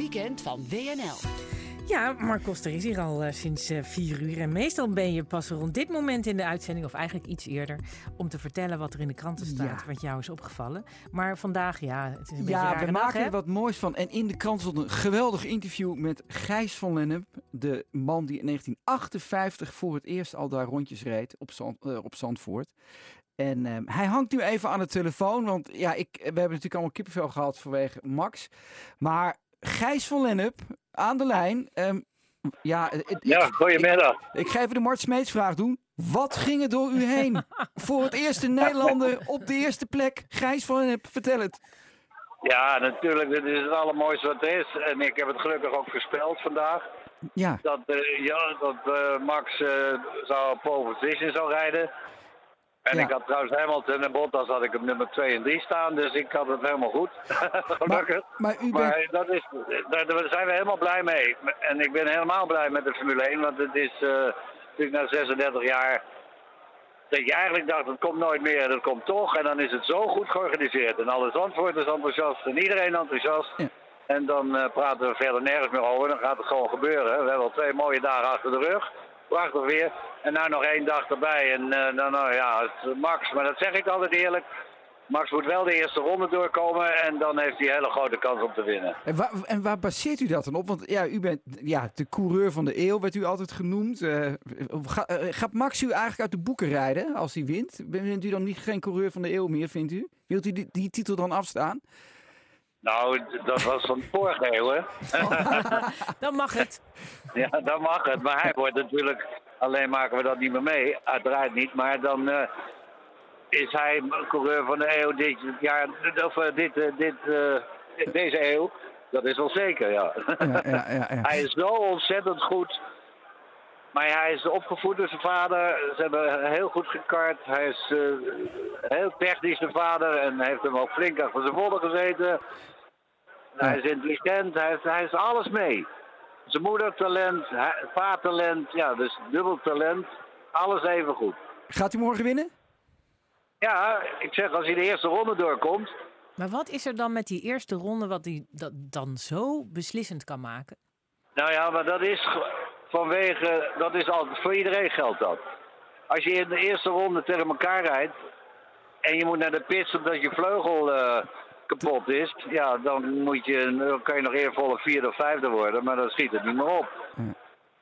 weekend van WNL. Ja, Mark Koster is hier al uh, sinds uh, vier uur. En meestal ben je pas rond dit moment in de uitzending, of eigenlijk iets eerder, om te vertellen wat er in de kranten staat, wat jou is opgevallen. Maar vandaag, ja, het is een ja, beetje we dag, maken er wat moois van. En in de krant stond een geweldig interview met Gijs van Lennep. De man die in 1958 voor het eerst al daar rondjes reed op, Zand, uh, op Zandvoort. En uh, hij hangt nu even aan de telefoon. Want ja, ik, we hebben natuurlijk allemaal kippenvel gehad vanwege Max. Maar Gijs van Lennep aan de lijn. Um, ja, ja, goedemiddag. Ik, ik, ga even de Mart Smeets vraag doen. Wat ging er door u heen? Voor het eerste Nederlander op de eerste plek. Gijs van Lennep, vertel het. Ja, natuurlijk. Dit is het allermooiste wat er is. En ik heb het gelukkig ook voorspeld vandaag. Ja. Dat, uh, ja, dat uh, Max uh, zou pole position zou rijden. En Ja. ik had trouwens Hamilton en Bottas had ik op nummer 2 en 3 staan, dus ik had het helemaal goed. Gelukkig. Maar u bent... Maar dat is, daar, daar zijn we helemaal blij mee. En ik ben helemaal blij met de Formule 1, want het is uh, natuurlijk na 36 jaar dat je eigenlijk dacht, het komt nooit meer, dat komt toch. En dan is het zo goed georganiseerd. En alle Zandvoorters enthousiast en iedereen enthousiast. Ja. En dan uh, praten we verder nergens meer over, dan gaat het gewoon gebeuren. We hebben al twee mooie dagen achter de rug. Prachtig weer. En nou nog één dag erbij. En uh, nou ja, Max, maar dat zeg ik altijd eerlijk. Max moet wel de eerste ronde doorkomen en dan heeft hij een hele grote kans om te winnen. En waar, en waar baseert u dat dan op? Want ja, u bent ja, de coureur van de eeuw, werd u altijd genoemd. Uh, ga, uh, gaat Max u eigenlijk uit de boeken rijden als hij wint? Bent u dan niet geen coureur van de eeuw meer, vindt u? Wilt u die, die titel dan afstaan? Nou, dat was van vorige eeuw, hè? dan mag het. Ja, dan mag het. Maar hij wordt natuurlijk... Alleen maken we dat niet meer mee. Uiteraard niet. Maar dan uh, is hij coureur van de eeuw dit jaar... Of uh, dit, uh, dit, deze eeuw. Dat is wel zeker, ja. ja, ja, ja, ja. hij is zo ontzettend goed. Maar hij is opgevoed door zijn vader. Ze hebben heel goed gekart. Hij is heel technisch, de vader. En heeft hem ook flink achter zijn volle gezeten. Hij is intelligent, hij heeft, hij is alles mee. Zijn moeder talent, vaartalent, ja, dus dubbel talent. Alles even goed. Gaat hij morgen winnen? Ja, ik zeg als hij de eerste ronde doorkomt. Maar wat is er dan met die eerste ronde wat hij dat dan zo beslissend kan maken? Nou ja, maar dat is vanwege, dat is altijd, voor iedereen geldt dat. Als je in de eerste ronde tegen elkaar rijdt en je moet naar de pits omdat je vleugel uh, kapot is, ja, dan, moet je, dan kan je nog eervolle vierde of vijfde worden, maar dan schiet het niet meer op. Ja.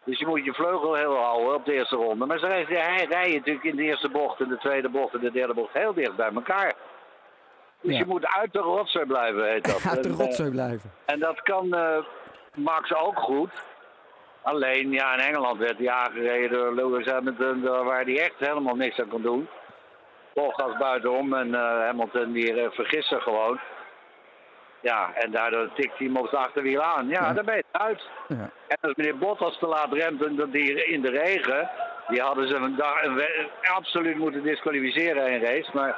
Dus je moet je vleugel heel houden op de eerste ronde. Maar ze rijden rij natuurlijk in de eerste bocht, in de tweede bocht en de derde bocht heel dicht bij elkaar. Dus Ja. je moet uit de rotzooi blijven, heet dat. Uit de En, eh, rotzooi blijven. en dat kan eh, Max ook goed. Alleen, ja, in Engeland werd hij aangereden door Lewis Hamilton, daar waar hij echt helemaal niks aan kon doen. Volgas buitenom en eh, Hamilton die uh, vergist zich gewoon. Ja, en daardoor tikt hij hem op de achterwiel aan. Ja, Ja. daar ben je uit. Ja. En als meneer Bottas te laat remt en dat die in de regen, die hadden ze een dag een we- absoluut moeten disqualificeren in race. Maar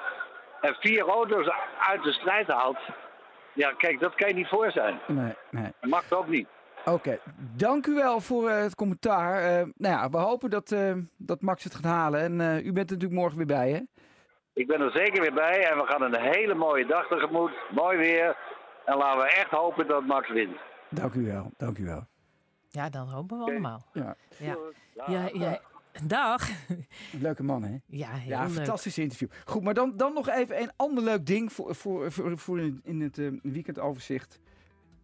en vier auto's uit de strijd haalt, ja, kijk, dat kan je niet voor zijn. Nee, nee. Dat mag ook niet. Oké, dank u wel voor eh, het commentaar. Eh, nou ja, we hopen dat, eh, dat Max het gaat halen. En u bent er natuurlijk morgen weer bij, hè? Ik ben er zeker weer bij en we gaan een hele mooie dag tegemoet. Mooi weer. En laten we echt hopen dat Max wint. Dank u wel, dank u wel. Ja, dan hopen we allemaal. Ja, Ja. Ja, ja. Dag. leuke man, hè? Ja, heel Ja, fantastisch interview. Goed, maar dan, dan nog even een ander leuk ding voor, voor, voor, voor in, in het eh, weekendoverzicht.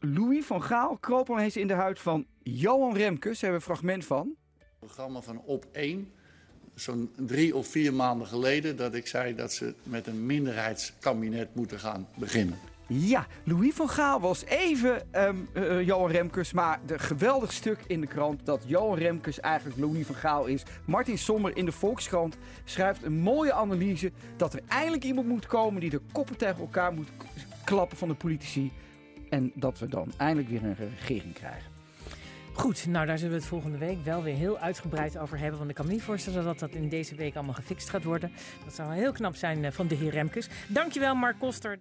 Louis van Gaal kroop al eens in de huid van Johan Remkes. Daar hebben we een fragment van. programma van Op 1. Zo'n drie of vier maanden geleden dat ik zei dat ze met een minderheidskabinet moeten gaan beginnen. Ja, Louis van Gaal was even eh, Johan Remkes. Maar de geweldig stuk in de krant dat Johan Remkes eigenlijk Louis van Gaal is. Martin Sommer in de Volkskrant schrijft een mooie analyse. Dat er eindelijk iemand moet komen die de koppen tegen elkaar moet klappen van de politici. En dat we dan eindelijk weer een regering krijgen. Goed, nou daar zullen we het volgende week wel weer heel uitgebreid over hebben. Want ik kan me niet voorstellen dat dat in deze week allemaal gefixt gaat worden. Dat zou heel knap zijn eh, van de heer Remkes. Dankjewel Mark Koster.